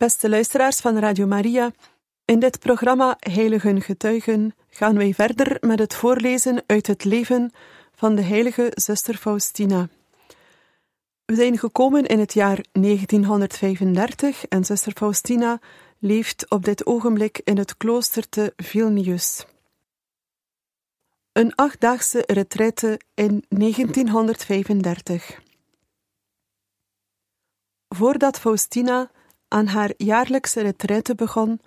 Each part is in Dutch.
Beste luisteraars van Radio Maria, in dit programma Heiligen Getuigen gaan wij verder met het voorlezen uit het leven van de heilige zuster Faustina. We zijn gekomen in het jaar 1935 en zuster Faustina leeft op dit ogenblik in het klooster te Vilnius. Een achtdaagse retraite in 1935. Voordat Faustina aan haar jaarlijkse retraite begon,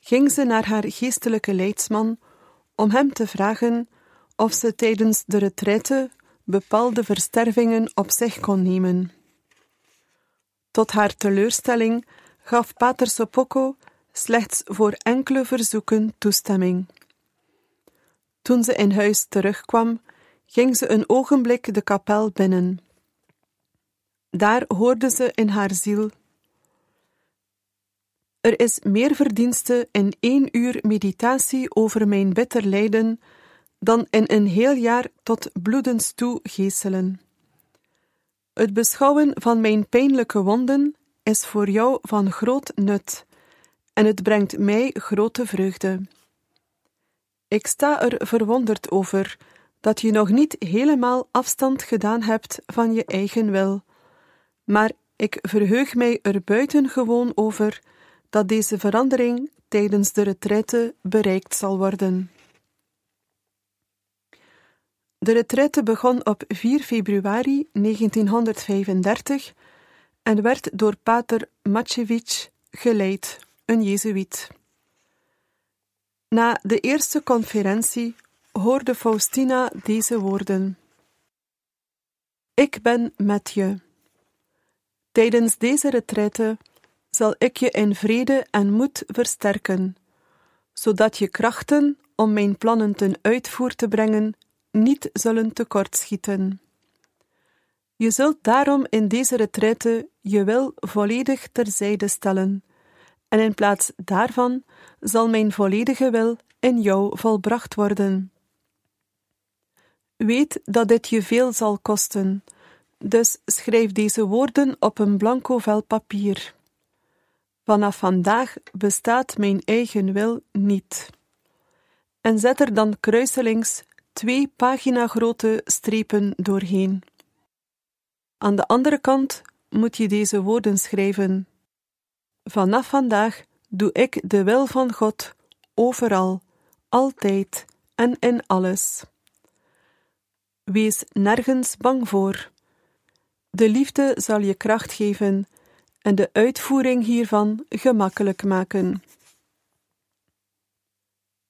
ging ze naar haar geestelijke leidsman om hem te vragen of ze tijdens de retraite bepaalde verstervingen op zich kon nemen. Tot haar teleurstelling gaf Pater Sopocco slechts voor enkele verzoeken toestemming. Toen ze in huis terugkwam, ging ze een ogenblik de kapel binnen. Daar hoorde ze in haar ziel er is meer verdienste in één uur meditatie over mijn bitter lijden dan in een heel jaar tot bloedens toe geeselen. Het beschouwen van mijn pijnlijke wonden is voor jou van groot nut en het brengt mij grote vreugde. Ik sta er verwonderd over dat je nog niet helemaal afstand gedaan hebt van je eigen wil, maar ik verheug mij er buitengewoon over dat deze verandering tijdens de retraite bereikt zal worden. De retraite begon op 4 februari 1935 en werd door pater Matjewicz geleid, een Jezuïet. Na de eerste conferentie hoorde Faustina deze woorden: Ik ben met je. Tijdens deze retraite zal ik je in vrede en moed versterken, zodat je krachten om mijn plannen ten uitvoer te brengen niet zullen tekortschieten. Je zult daarom in deze retraite je wil volledig terzijde stellen, en in plaats daarvan zal mijn volledige wil in jou volbracht worden. Weet dat dit je veel zal kosten, dus schrijf deze woorden op een blanco vel papier. Vanaf vandaag bestaat mijn eigen wil niet. En zet er dan kruiselings twee paginagrote strepen doorheen. Aan de andere kant moet je deze woorden schrijven. Vanaf vandaag doe ik de wil van God overal, altijd en in alles. Wees nergens bang voor. De liefde zal je kracht geven en de uitvoering hiervan gemakkelijk maken.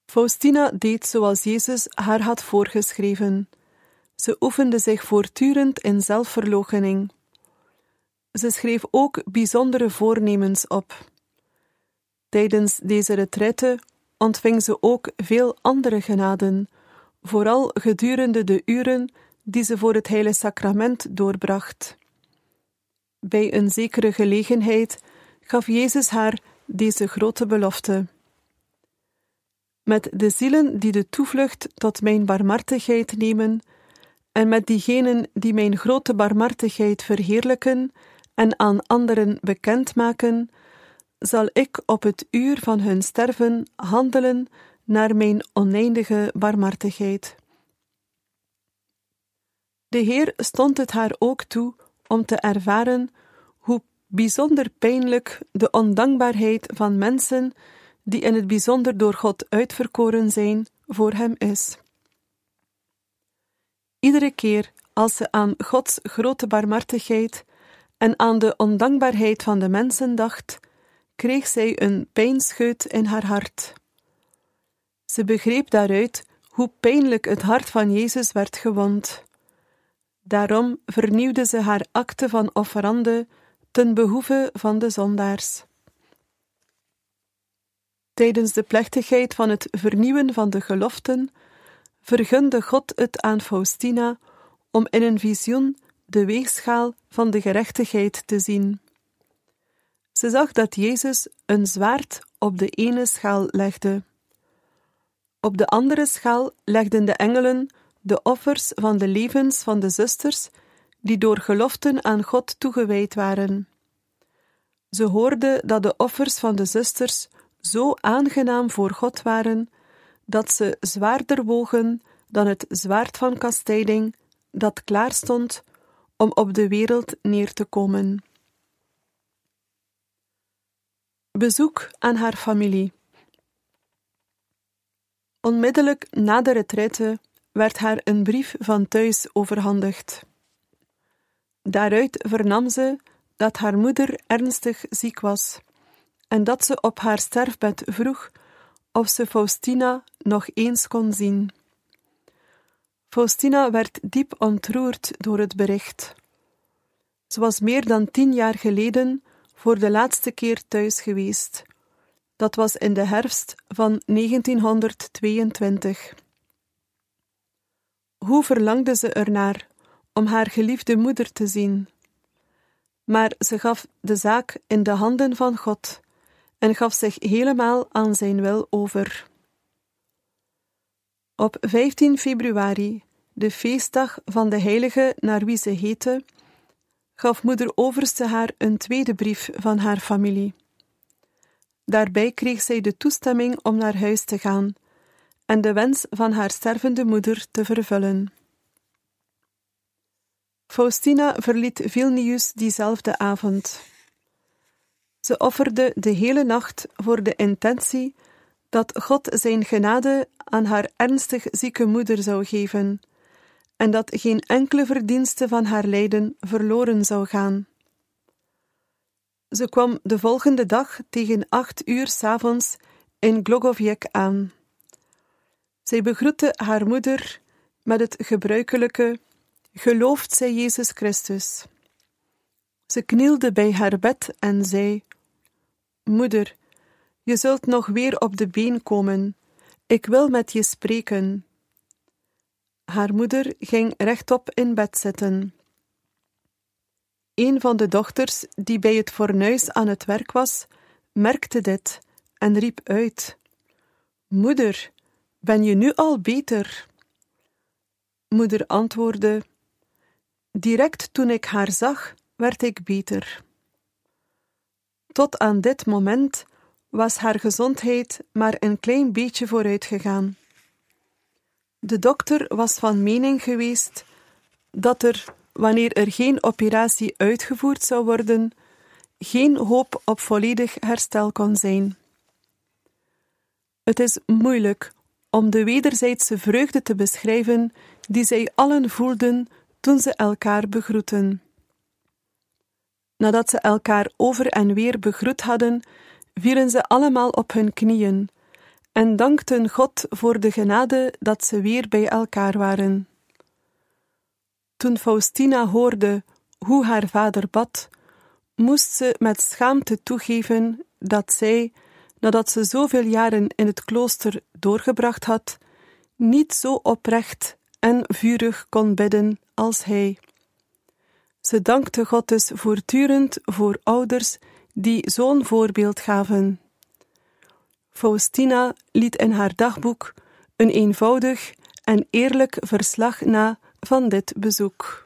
Faustina deed zoals Jezus haar had voorgeschreven. Ze oefende zich voortdurend in zelfverloochening. Ze schreef ook bijzondere voornemens op. Tijdens deze retraite ontving ze ook veel andere genaden, vooral gedurende de uren die ze voor het Heilige Sacrament doorbracht. Bij een zekere gelegenheid gaf Jezus haar deze grote belofte. Met de zielen die de toevlucht tot mijn barmhartigheid nemen, en met diegenen die mijn grote barmhartigheid verheerlijken en aan anderen bekendmaken, zal ik op het uur van hun sterven handelen naar mijn oneindige barmhartigheid. De Heer stond het haar ook toe om te ervaren hoe bijzonder pijnlijk de ondankbaarheid van mensen die in het bijzonder door God uitverkoren zijn, voor hem is. Iedere keer als ze aan Gods grote barmhartigheid en aan de ondankbaarheid van de mensen dacht, kreeg zij een pijnscheut in haar hart. Ze begreep daaruit hoe pijnlijk het hart van Jezus werd gewond. Daarom vernieuwde ze haar akte van offerande ten behoeve van de zondaars. Tijdens de plechtigheid van het vernieuwen van de geloften vergunde God het aan Faustina om in een visioen de weegschaal van de gerechtigheid te zien. Ze zag dat Jezus een zwaard op de ene schaal legde. Op de andere schaal legden de engelen de offers van de levens van de zusters die door geloften aan God toegewijd waren. Ze hoorden dat de offers van de zusters zo aangenaam voor God waren dat ze zwaarder wogen dan het zwaard van kastijding dat klaar stond om op de wereld neer te komen. Bezoek aan haar familie. Onmiddellijk na de retraite werd haar een brief van thuis overhandigd. Daaruit vernam ze dat haar moeder ernstig ziek was en dat ze op haar sterfbed vroeg of ze Faustina nog eens kon zien. Faustina werd diep ontroerd door het bericht. Ze was meer dan tien jaar geleden voor de laatste keer thuis geweest. Dat was in de herfst van 1922. Hoe verlangde ze ernaar om haar geliefde moeder te zien? Maar ze gaf de zaak in de handen van God en gaf zich helemaal aan zijn wil over. Op 15 februari, de feestdag van de heilige naar wie ze heette, gaf moeder Overste haar een tweede brief van haar familie. Daarbij kreeg zij de toestemming om naar huis te gaan en de wens van haar stervende moeder te vervullen. Faustina verliet Vilnius diezelfde avond. Ze offerde de hele nacht voor de intentie dat God zijn genade aan haar ernstig zieke moeder zou geven en dat geen enkele verdienste van haar lijden verloren zou gaan. Ze kwam de volgende dag tegen acht uur s'avonds in Glogoviec aan. Zij begroette haar moeder met het gebruikelijke: Gelooft zij Jezus Christus? Ze knielde bij haar bed en zei: Moeder, je zult nog weer op de been komen. Ik wil met je spreken. Haar moeder ging rechtop in bed zitten. Een van de dochters, die bij het fornuis aan het werk was, merkte dit en riep uit: Moeder, ben je nu al beter? Moeder antwoordde: Direct toen ik haar zag, werd ik beter. Tot aan dit moment was haar gezondheid maar een klein beetje vooruit gegaan. De dokter was van mening geweest dat er, wanneer er geen operatie uitgevoerd zou worden, geen hoop op volledig herstel kon zijn. Het is moeilijk om de wederzijdse vreugde te beschrijven die zij allen voelden toen ze elkaar begroeten. Nadat ze elkaar over en weer begroet hadden, vielen ze allemaal op hun knieën en dankten God voor de genade dat ze weer bij elkaar waren. Toen Faustina hoorde hoe haar vader bad, moest ze met schaamte toegeven dat zij, nadat ze zoveel jaren in het klooster doorgebracht had, niet zo oprecht en vurig kon bidden als hij. Ze dankte God dus voortdurend voor ouders die zo'n voorbeeld gaven. Faustina liet in haar dagboek een eenvoudig en eerlijk verslag na van dit bezoek.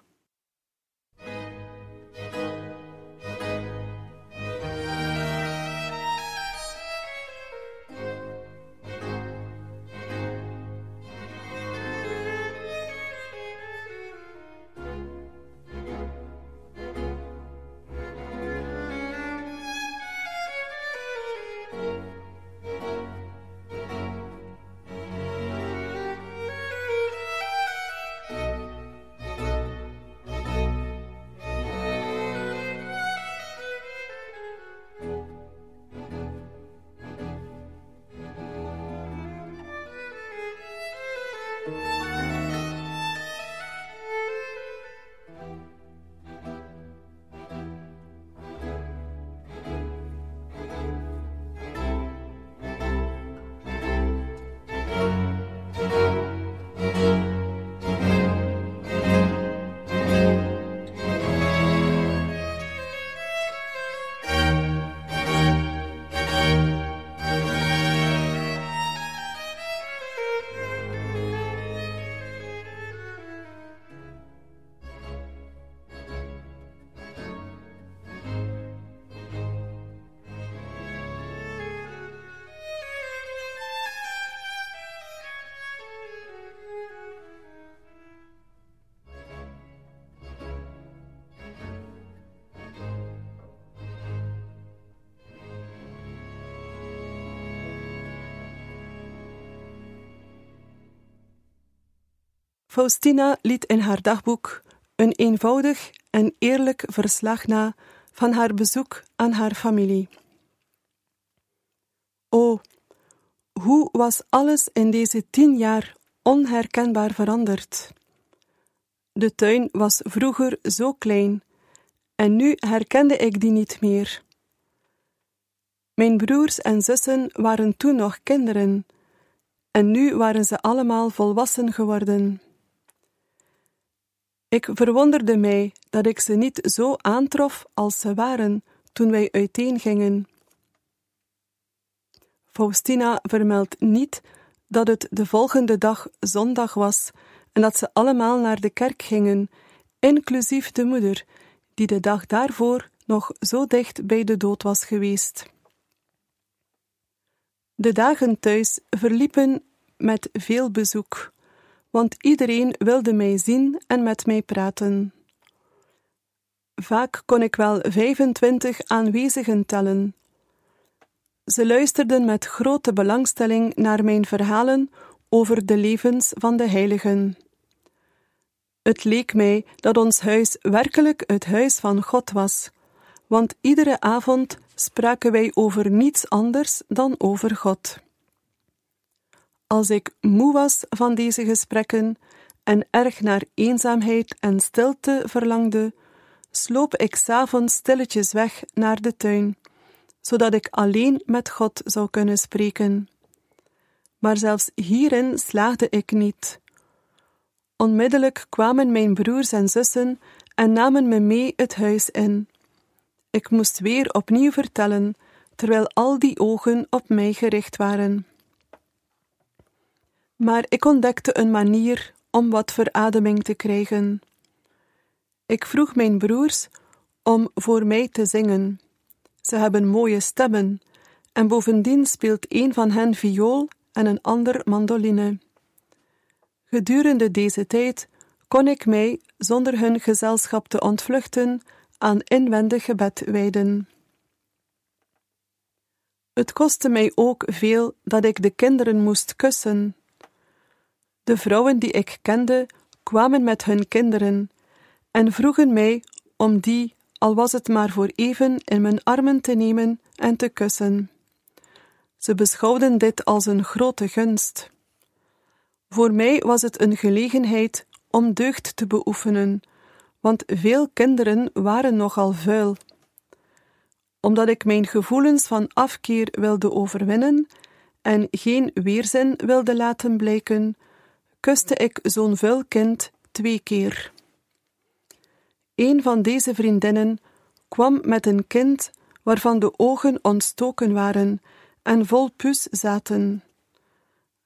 Faustina liet in haar dagboek een eenvoudig en eerlijk verslag na van haar bezoek aan haar familie. O, hoe was alles in deze tien jaar onherkenbaar veranderd? De tuin was vroeger zo klein en nu herkende ik die niet meer. Mijn broers en zussen waren toen nog kinderen en nu waren ze allemaal volwassen geworden. Ik verwonderde mij dat ik ze niet zo aantrof als ze waren toen wij uiteengingen. Faustina vermeldt niet dat het de volgende dag zondag was en dat ze allemaal naar de kerk gingen, inclusief de moeder, die de dag daarvoor nog zo dicht bij de dood was geweest. De dagen thuis verliepen met veel bezoek, want iedereen wilde mij zien en met mij praten. Vaak kon ik wel 25 aanwezigen tellen. Ze luisterden met grote belangstelling naar mijn verhalen over de levens van de heiligen. Het leek mij dat ons huis werkelijk het huis van God was, want iedere avond spraken wij over niets anders dan over God. Als ik moe was van deze gesprekken en erg naar eenzaamheid en stilte verlangde, sloop ik s'avonds stilletjes weg naar de tuin, zodat ik alleen met God zou kunnen spreken. Maar zelfs hierin slaagde ik niet. Onmiddellijk kwamen mijn broers en zussen en namen me mee het huis in. Ik moest weer opnieuw vertellen, terwijl al die ogen op mij gericht waren. Maar ik ontdekte een manier om wat verademing te krijgen. Ik vroeg mijn broers om voor mij te zingen. Ze hebben mooie stemmen, en bovendien speelt een van hen viool en een ander mandoline. Gedurende deze tijd kon ik mij, zonder hun gezelschap te ontvluchten, aan inwendig gebed wijden. Het kostte mij ook veel dat ik de kinderen moest kussen. De vrouwen die ik kende kwamen met hun kinderen en vroegen mij om die, al was het maar voor even, in mijn armen te nemen en te kussen. Ze beschouwden dit als een grote gunst. Voor mij was het een gelegenheid om deugd te beoefenen, want veel kinderen waren nogal vuil. Omdat ik mijn gevoelens van afkeer wilde overwinnen en geen weerzin wilde laten blijken, kuste ik zo'n vuil kind twee keer. Een van deze vriendinnen kwam met een kind waarvan de ogen ontstoken waren en vol pus zaten.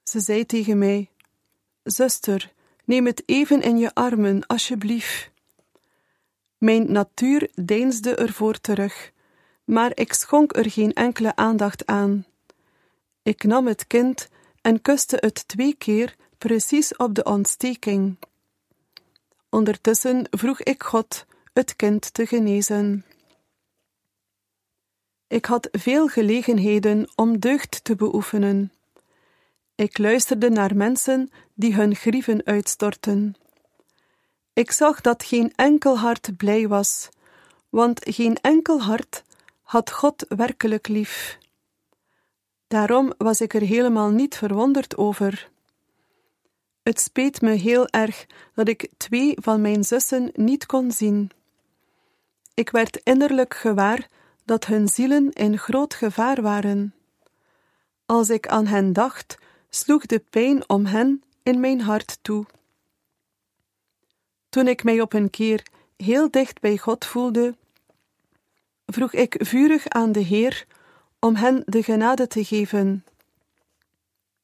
Ze zei tegen mij: Zuster, neem het even in je armen, alsjeblieft. Mijn natuur deinsde ervoor terug, maar ik schonk er geen enkele aandacht aan. Ik nam het kind en kuste het twee keer precies op de ontsteking. Ondertussen vroeg ik God het kind te genezen. Ik had veel gelegenheden om deugd te beoefenen. Ik luisterde naar mensen die hun grieven uitstortten. Ik zag dat geen enkel hart blij was, want geen enkel hart had God werkelijk lief. Daarom was ik er helemaal niet verwonderd over. Het speet me heel erg dat ik twee van mijn zussen niet kon zien. Ik werd innerlijk gewaar dat hun zielen in groot gevaar waren. Als ik aan hen dacht, sloeg de pijn om hen in mijn hart toe. Toen ik mij op een keer heel dicht bij God voelde, vroeg ik vurig aan de Heer om hen de genade te geven.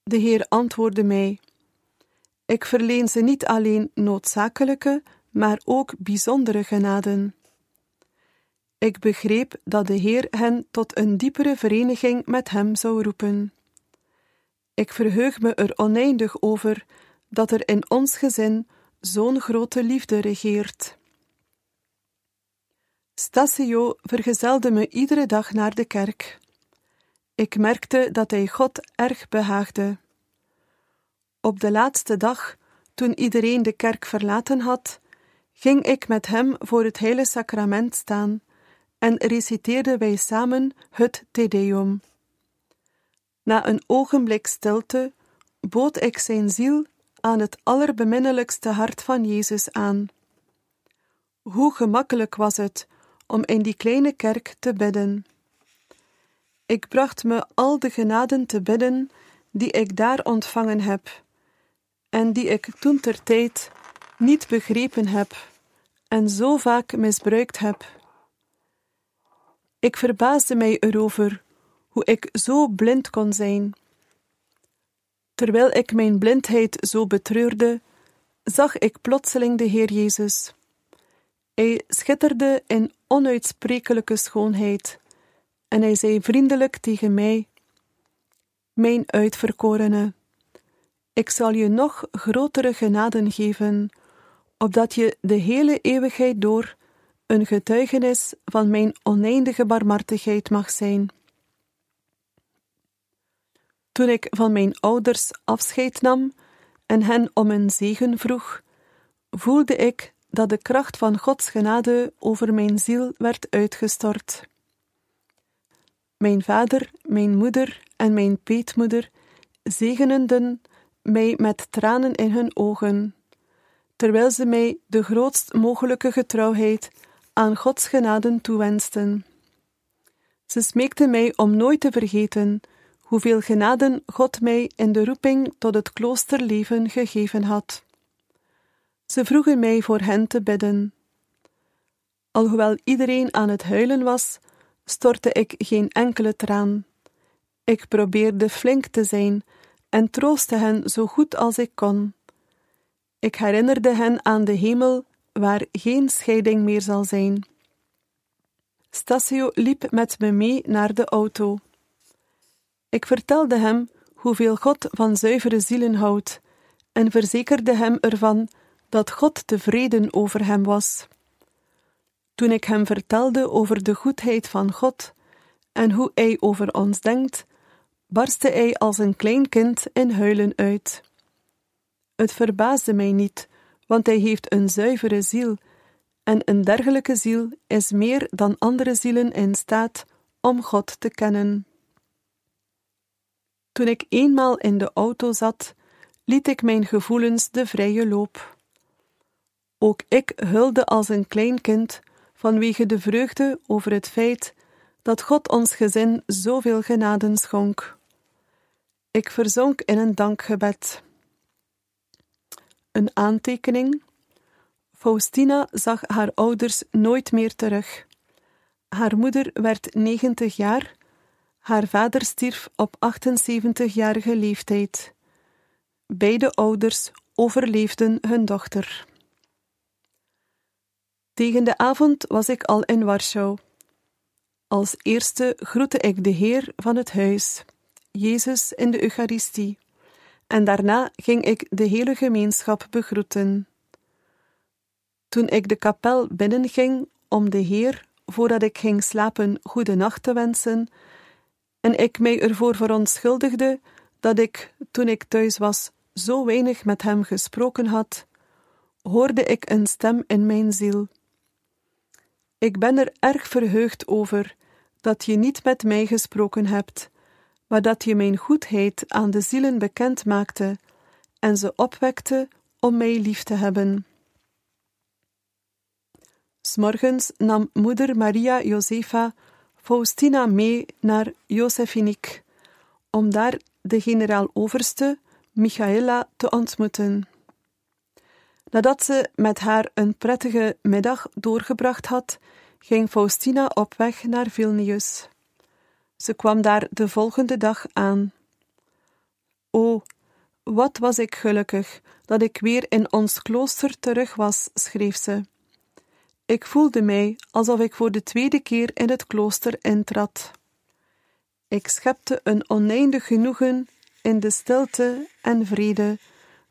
De Heer antwoordde mij: Ik verleen ze niet alleen noodzakelijke, maar ook bijzondere genaden. Ik begreep dat de Heer hen tot een diepere vereniging met Hem zou roepen. Ik verheug me er oneindig over dat er in ons gezin zo'n grote liefde regeert. Stasio vergezelde me iedere dag naar de kerk. Ik merkte dat hij God erg behaagde. Op de laatste dag, toen iedereen de kerk verlaten had, ging ik met hem voor het heilige sacrament staan en reciteerden wij samen het Te Deum. Na een ogenblik stilte bood ik zijn ziel aan het allerbeminnelijkste hart van Jezus aan. Hoe gemakkelijk was het om in die kleine kerk te bidden. Ik bracht me al de genaden te bidden die ik daar ontvangen heb, en die ik toen ter tijd niet begrepen heb en zo vaak misbruikt heb. Ik verbaasde mij erover hoe ik zo blind kon zijn. Terwijl ik mijn blindheid zo betreurde, zag ik plotseling de Heer Jezus. Hij schitterde in onuitsprekelijke schoonheid, en hij zei vriendelijk tegen mij: Mijn uitverkorene, ik zal je nog grotere genaden geven, opdat je de hele eeuwigheid door een getuigenis van mijn oneindige barmhartigheid mag zijn. Toen ik van mijn ouders afscheid nam en hen om een zegen vroeg, voelde ik dat de kracht van Gods genade over mijn ziel werd uitgestort. Mijn vader, mijn moeder en mijn peetmoeder zegenenden mij met tranen in hun ogen, terwijl ze mij de grootst mogelijke getrouwheid aan Gods genaden toewensten. Ze smeekten mij om nooit te vergeten hoeveel genaden God mij in de roeping tot het kloosterleven gegeven had. Ze vroegen mij voor hen te bidden. Alhoewel iedereen aan het huilen was, stortte ik geen enkele traan. Ik probeerde flink te zijn en troostte hen zo goed als ik kon. Ik herinnerde hen aan de hemel waar geen scheiding meer zal zijn. Stasio liep met me mee naar de auto. Ik vertelde hem hoeveel God van zuivere zielen houdt en verzekerde hem ervan dat God tevreden over hem was. Toen ik hem vertelde over de goedheid van God en hoe hij over ons denkt, barstte hij als een klein kind in huilen uit. Het verbaasde mij niet, want hij heeft een zuivere ziel, en een dergelijke ziel is meer dan andere zielen in staat om God te kennen. Toen ik eenmaal in de auto zat, liet ik mijn gevoelens de vrije loop. Ook ik hulde als een klein kind vanwege de vreugde over het feit dat God ons gezin zoveel genaden schonk. Ik verzonk in een dankgebed. Een aantekening. Faustina zag haar ouders nooit meer terug. Haar moeder werd 90 jaar, haar vader stierf op 78-jarige leeftijd. Beide ouders overleefden hun dochter. Tegen de avond was ik al in Warschau. Als eerste groette ik de Heer van het huis, Jezus in de Eucharistie, en daarna ging ik de hele gemeenschap begroeten. Toen ik de kapel binnenging om de Heer, voordat ik ging slapen, goede nacht te wensen, en ik mij ervoor verontschuldigde dat ik, toen ik thuis was, zo weinig met hem gesproken had, hoorde ik een stem in mijn ziel. Ik ben er erg verheugd over dat je niet met mij gesproken hebt, maar dat je mijn goedheid aan de zielen bekend maakte en ze opwekte om mij lief te hebben. S'morgens nam moeder Maria Josefa Faustina mee naar Josefinik, om daar de generaal-overste Michaela te ontmoeten. Nadat ze met haar een prettige middag doorgebracht had, ging Faustina op weg naar Vilnius. Ze kwam daar de volgende dag aan. O, wat was ik gelukkig dat ik weer in ons klooster terug was, schreef ze. Ik voelde mij alsof ik voor de tweede keer in het klooster intrad. Ik schepte een oneindig genoegen in de stilte en vrede,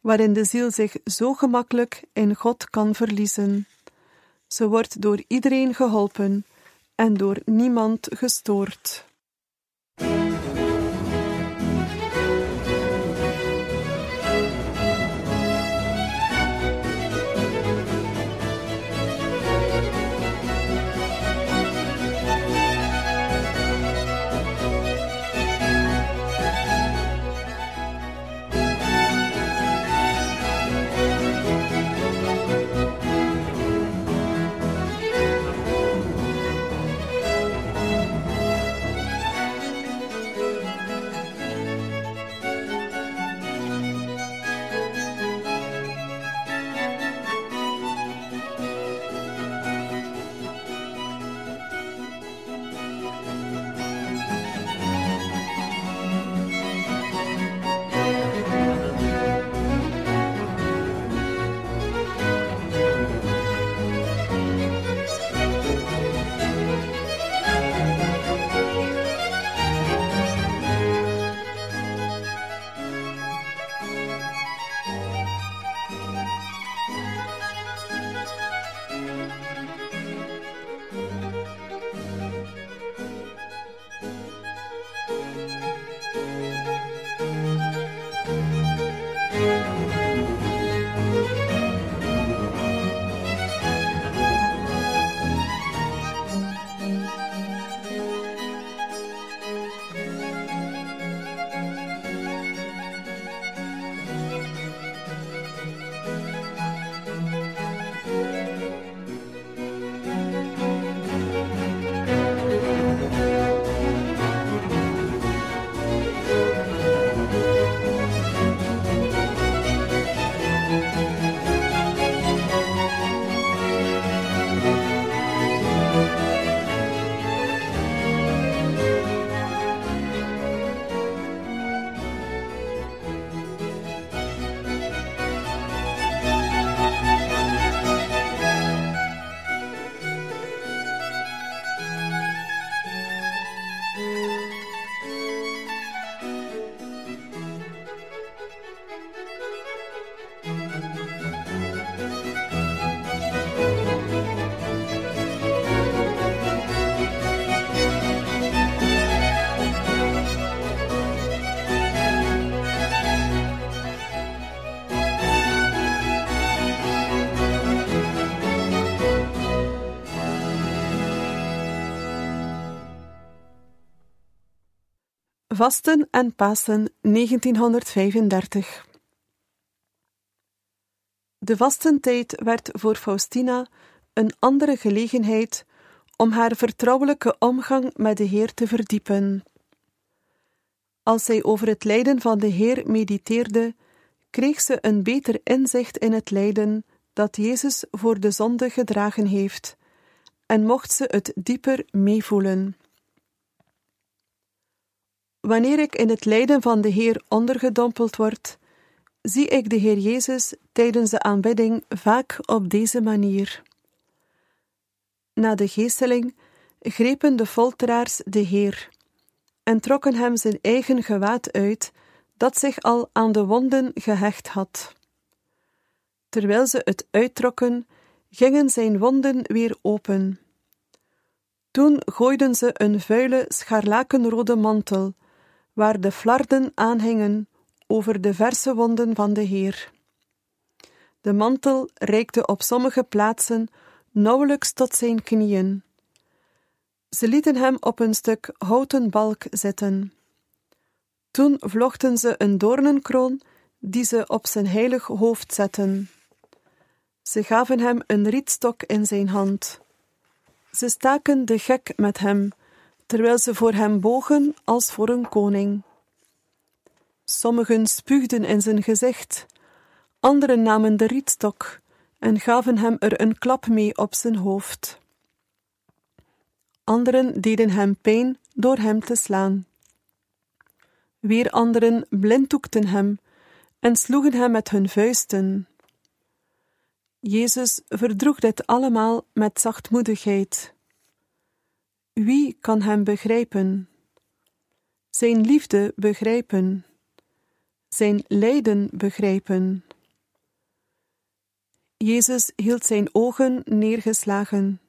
waarin de ziel zich zo gemakkelijk in God kan verliezen. Ze wordt door iedereen geholpen en door niemand gestoord. Vasten en Pasen 1935 De vastentijd werd voor Faustina een andere gelegenheid om haar vertrouwelijke omgang met de Heer te verdiepen. Als zij over het lijden van de Heer mediteerde, kreeg ze een beter inzicht in het lijden dat Jezus voor de zonde gedragen heeft, en mocht ze het dieper meevoelen. Wanneer ik in het lijden van de Heer ondergedompeld word, zie ik de Heer Jezus tijdens de aanbidding vaak op deze manier. Na de geesteling grepen de folteraars de Heer en trokken hem zijn eigen gewaad uit, dat zich al aan de wonden gehecht had. Terwijl ze het uittrokken, gingen zijn wonden weer open. Toen gooiden ze een vuile scharlakenrode mantel, waar de flarden aanhingen, over de verse wonden van de Heer. De mantel reikte op sommige plaatsen nauwelijks tot zijn knieën. Ze lieten hem op een stuk houten balk zitten. Toen vlochten ze een doornenkroon die ze op zijn heilig hoofd zetten. Ze gaven hem een rietstok in zijn hand. Ze staken de gek met hem, terwijl ze voor hem bogen als voor een koning. Sommigen spuugden in zijn gezicht, anderen namen de rietstok en gaven hem er een klap mee op zijn hoofd. Anderen deden hem pijn door hem te slaan. Weer anderen blinddoekten hem en sloegen hem met hun vuisten. Jezus verdroeg dit allemaal met zachtmoedigheid. Wie kan hem begrijpen? Zijn liefde begrijpen, zijn lijden begrijpen. Jezus hield zijn ogen neergeslagen.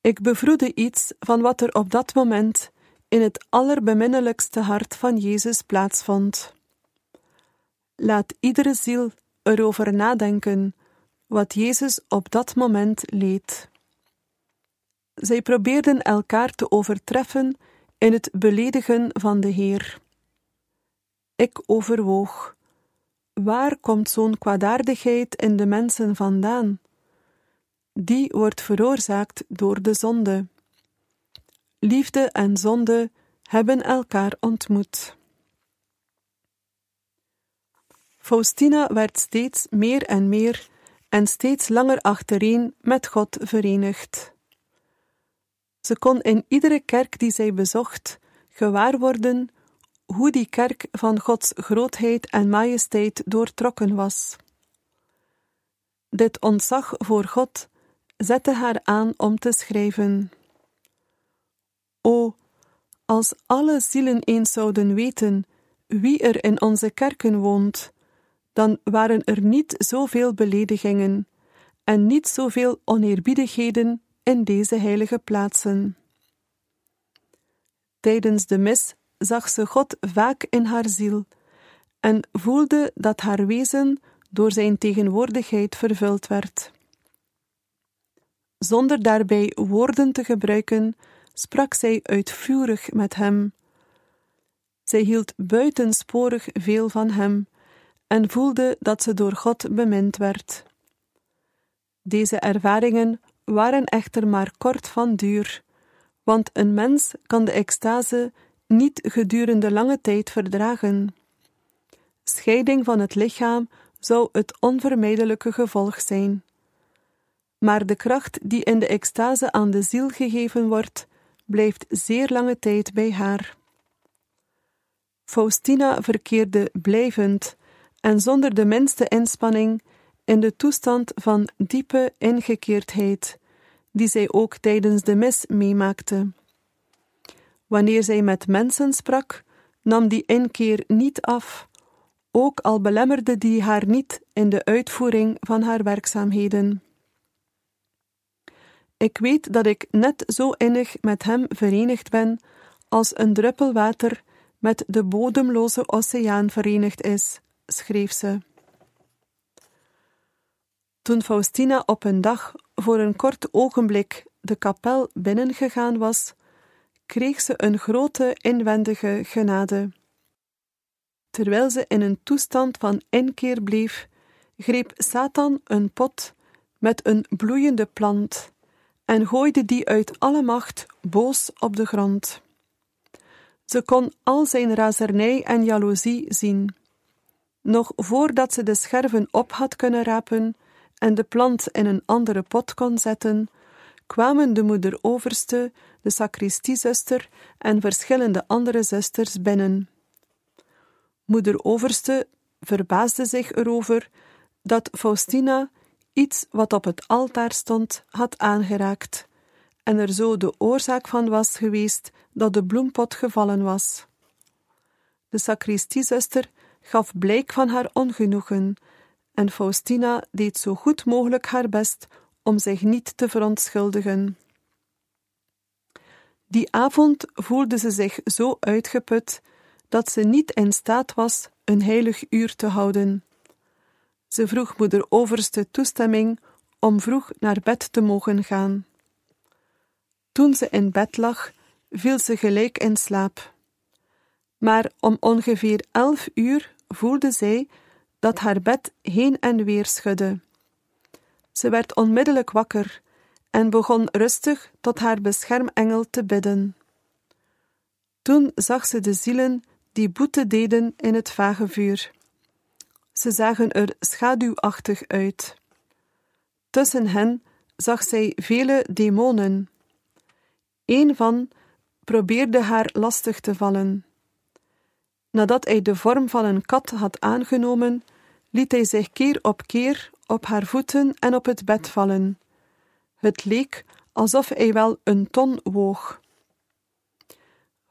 Ik bevroedde iets van wat er op dat moment in het allerbeminnelijkste hart van Jezus plaatsvond. Laat iedere ziel erover nadenken wat Jezus op dat moment leed. Zij probeerden elkaar te overtreffen in het beledigen van de Heer. Ik overwoog: waar komt zo'n kwaadaardigheid in de mensen vandaan? Die wordt veroorzaakt door de zonde. Liefde en zonde hebben elkaar ontmoet. Faustina werd steeds meer en meer en steeds langer achtereen met God verenigd. Ze kon in iedere kerk die zij bezocht gewaar worden hoe die kerk van Gods grootheid en majesteit doortrokken was. Dit ontzag voor God zette haar aan om te schrijven. O, als alle zielen eens zouden weten wie er in onze kerken woont, dan waren er niet zoveel beledigingen en niet zoveel oneerbiedigheden in deze heilige plaatsen. Tijdens de mis zag ze God vaak in haar ziel en voelde dat haar wezen door zijn tegenwoordigheid vervuld werd. Zonder daarbij woorden te gebruiken, sprak zij uitvoerig met hem. Zij hield buitensporig veel van hem en voelde dat ze door God bemind werd. Deze ervaringen waren echter maar kort van duur, want een mens kan de extase niet gedurende lange tijd verdragen. Scheiding van het lichaam zou het onvermijdelijke gevolg zijn. Maar de kracht die in de extase aan de ziel gegeven wordt, blijft zeer lange tijd bij haar. Faustina verkeerde blijvend en zonder de minste inspanning in de toestand van diepe ingekeerdheid, die zij ook tijdens de mis meemaakte. Wanneer zij met mensen sprak, nam die inkeer niet af, ook al belemmerde die haar niet in de uitvoering van haar werkzaamheden. Ik weet dat ik net zo innig met hem verenigd ben als een druppel water met de bodemloze oceaan verenigd is, schreef ze. Toen Faustina op een dag voor een kort ogenblik de kapel binnengegaan was, kreeg ze een grote inwendige genade. Terwijl ze in een toestand van inkeer bleef, greep Satan een pot met een bloeiende plant en gooide die uit alle macht boos op de grond. Ze kon al zijn razernij en jaloezie zien. Nog voordat ze de scherven op had kunnen rapen en de plant in een andere pot kon zetten, kwamen de moeder overste, de sacristiezuster en verschillende andere zusters binnen. Moeder overste verbaasde zich erover dat Faustina iets wat op het altaar stond had aangeraakt, en er zo de oorzaak van was geweest dat de bloempot gevallen was. De sacristiezuster gaf blijk van haar ongenoegen, en Faustina deed zo goed mogelijk haar best om zich niet te verontschuldigen. Die avond voelde ze zich zo uitgeput dat ze niet in staat was een heilig uur te houden. Ze vroeg moeder overste toestemming om vroeg naar bed te mogen gaan. Toen ze in bed lag, viel ze gelijk in slaap. Maar om ongeveer elf uur voelde zij dat haar bed heen en weer schudde. Ze werd onmiddellijk wakker en begon rustig tot haar beschermengel te bidden. Toen zag ze de zielen die boete deden in het vage vuur. Ze zagen er schaduwachtig uit. Tussen hen zag zij vele demonen. Een van probeerde haar lastig te vallen. Nadat hij de vorm van een kat had aangenomen, liet hij zich keer op keer op haar voeten en op het bed vallen. Het leek alsof hij wel een ton woog.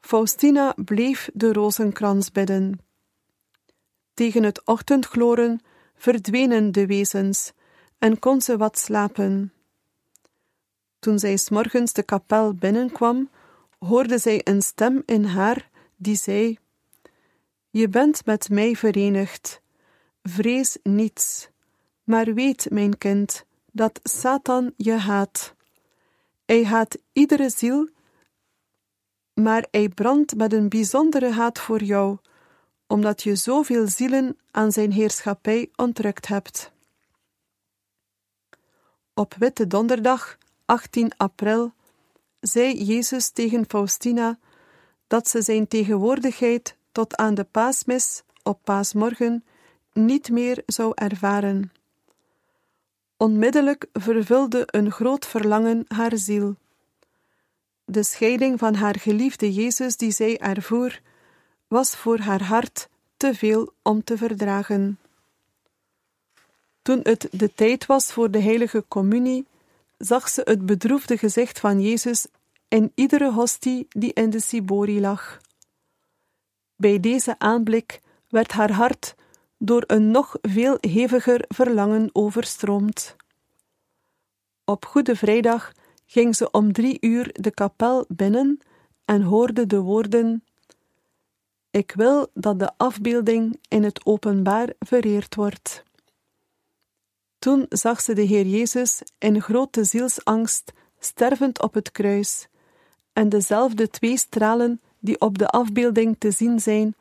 Faustina bleef de rozenkrans bidden. Tegen het ochtendgloren verdwenen de wezens en kon ze wat slapen. Toen zij s morgens de kapel binnenkwam, hoorde zij een stem in haar die zei: Je bent met mij verenigd. Vrees niets, maar weet, mijn kind, dat Satan je haat. Hij haat iedere ziel, maar hij brandt met een bijzondere haat voor jou, omdat je zoveel zielen aan zijn heerschappij ontrukt hebt. Op Witte Donderdag, 18 april, zei Jezus tegen Faustina dat ze zijn tegenwoordigheid tot aan de paasmis op paasmorgen niet meer zou ervaren. Onmiddellijk vervulde een groot verlangen haar ziel. De scheiding van haar geliefde Jezus die zij ervoer, was voor haar hart te veel om te verdragen. Toen het de tijd was voor de heilige communie, zag ze het bedroefde gezicht van Jezus in iedere hostie die in de cibori lag. Bij deze aanblik werd haar hart door een nog veel heviger verlangen overstroomd. Op Goede Vrijdag ging ze om drie uur de kapel binnen en hoorde de woorden: Ik wil dat de afbeelding in het openbaar vereerd wordt. Toen zag ze de Heer Jezus in grote zielsangst stervend op het kruis, en dezelfde twee stralen die op de afbeelding te zien zijn,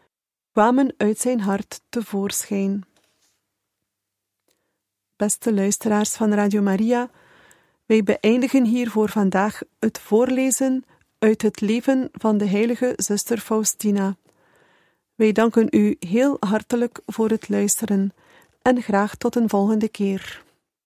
kwamen uit zijn hart tevoorschijn. Beste luisteraars van Radio Maria, wij beëindigen hier voor vandaag het voorlezen uit het leven van de heilige zuster Faustina. Wij danken u heel hartelijk voor het luisteren en graag tot een volgende keer.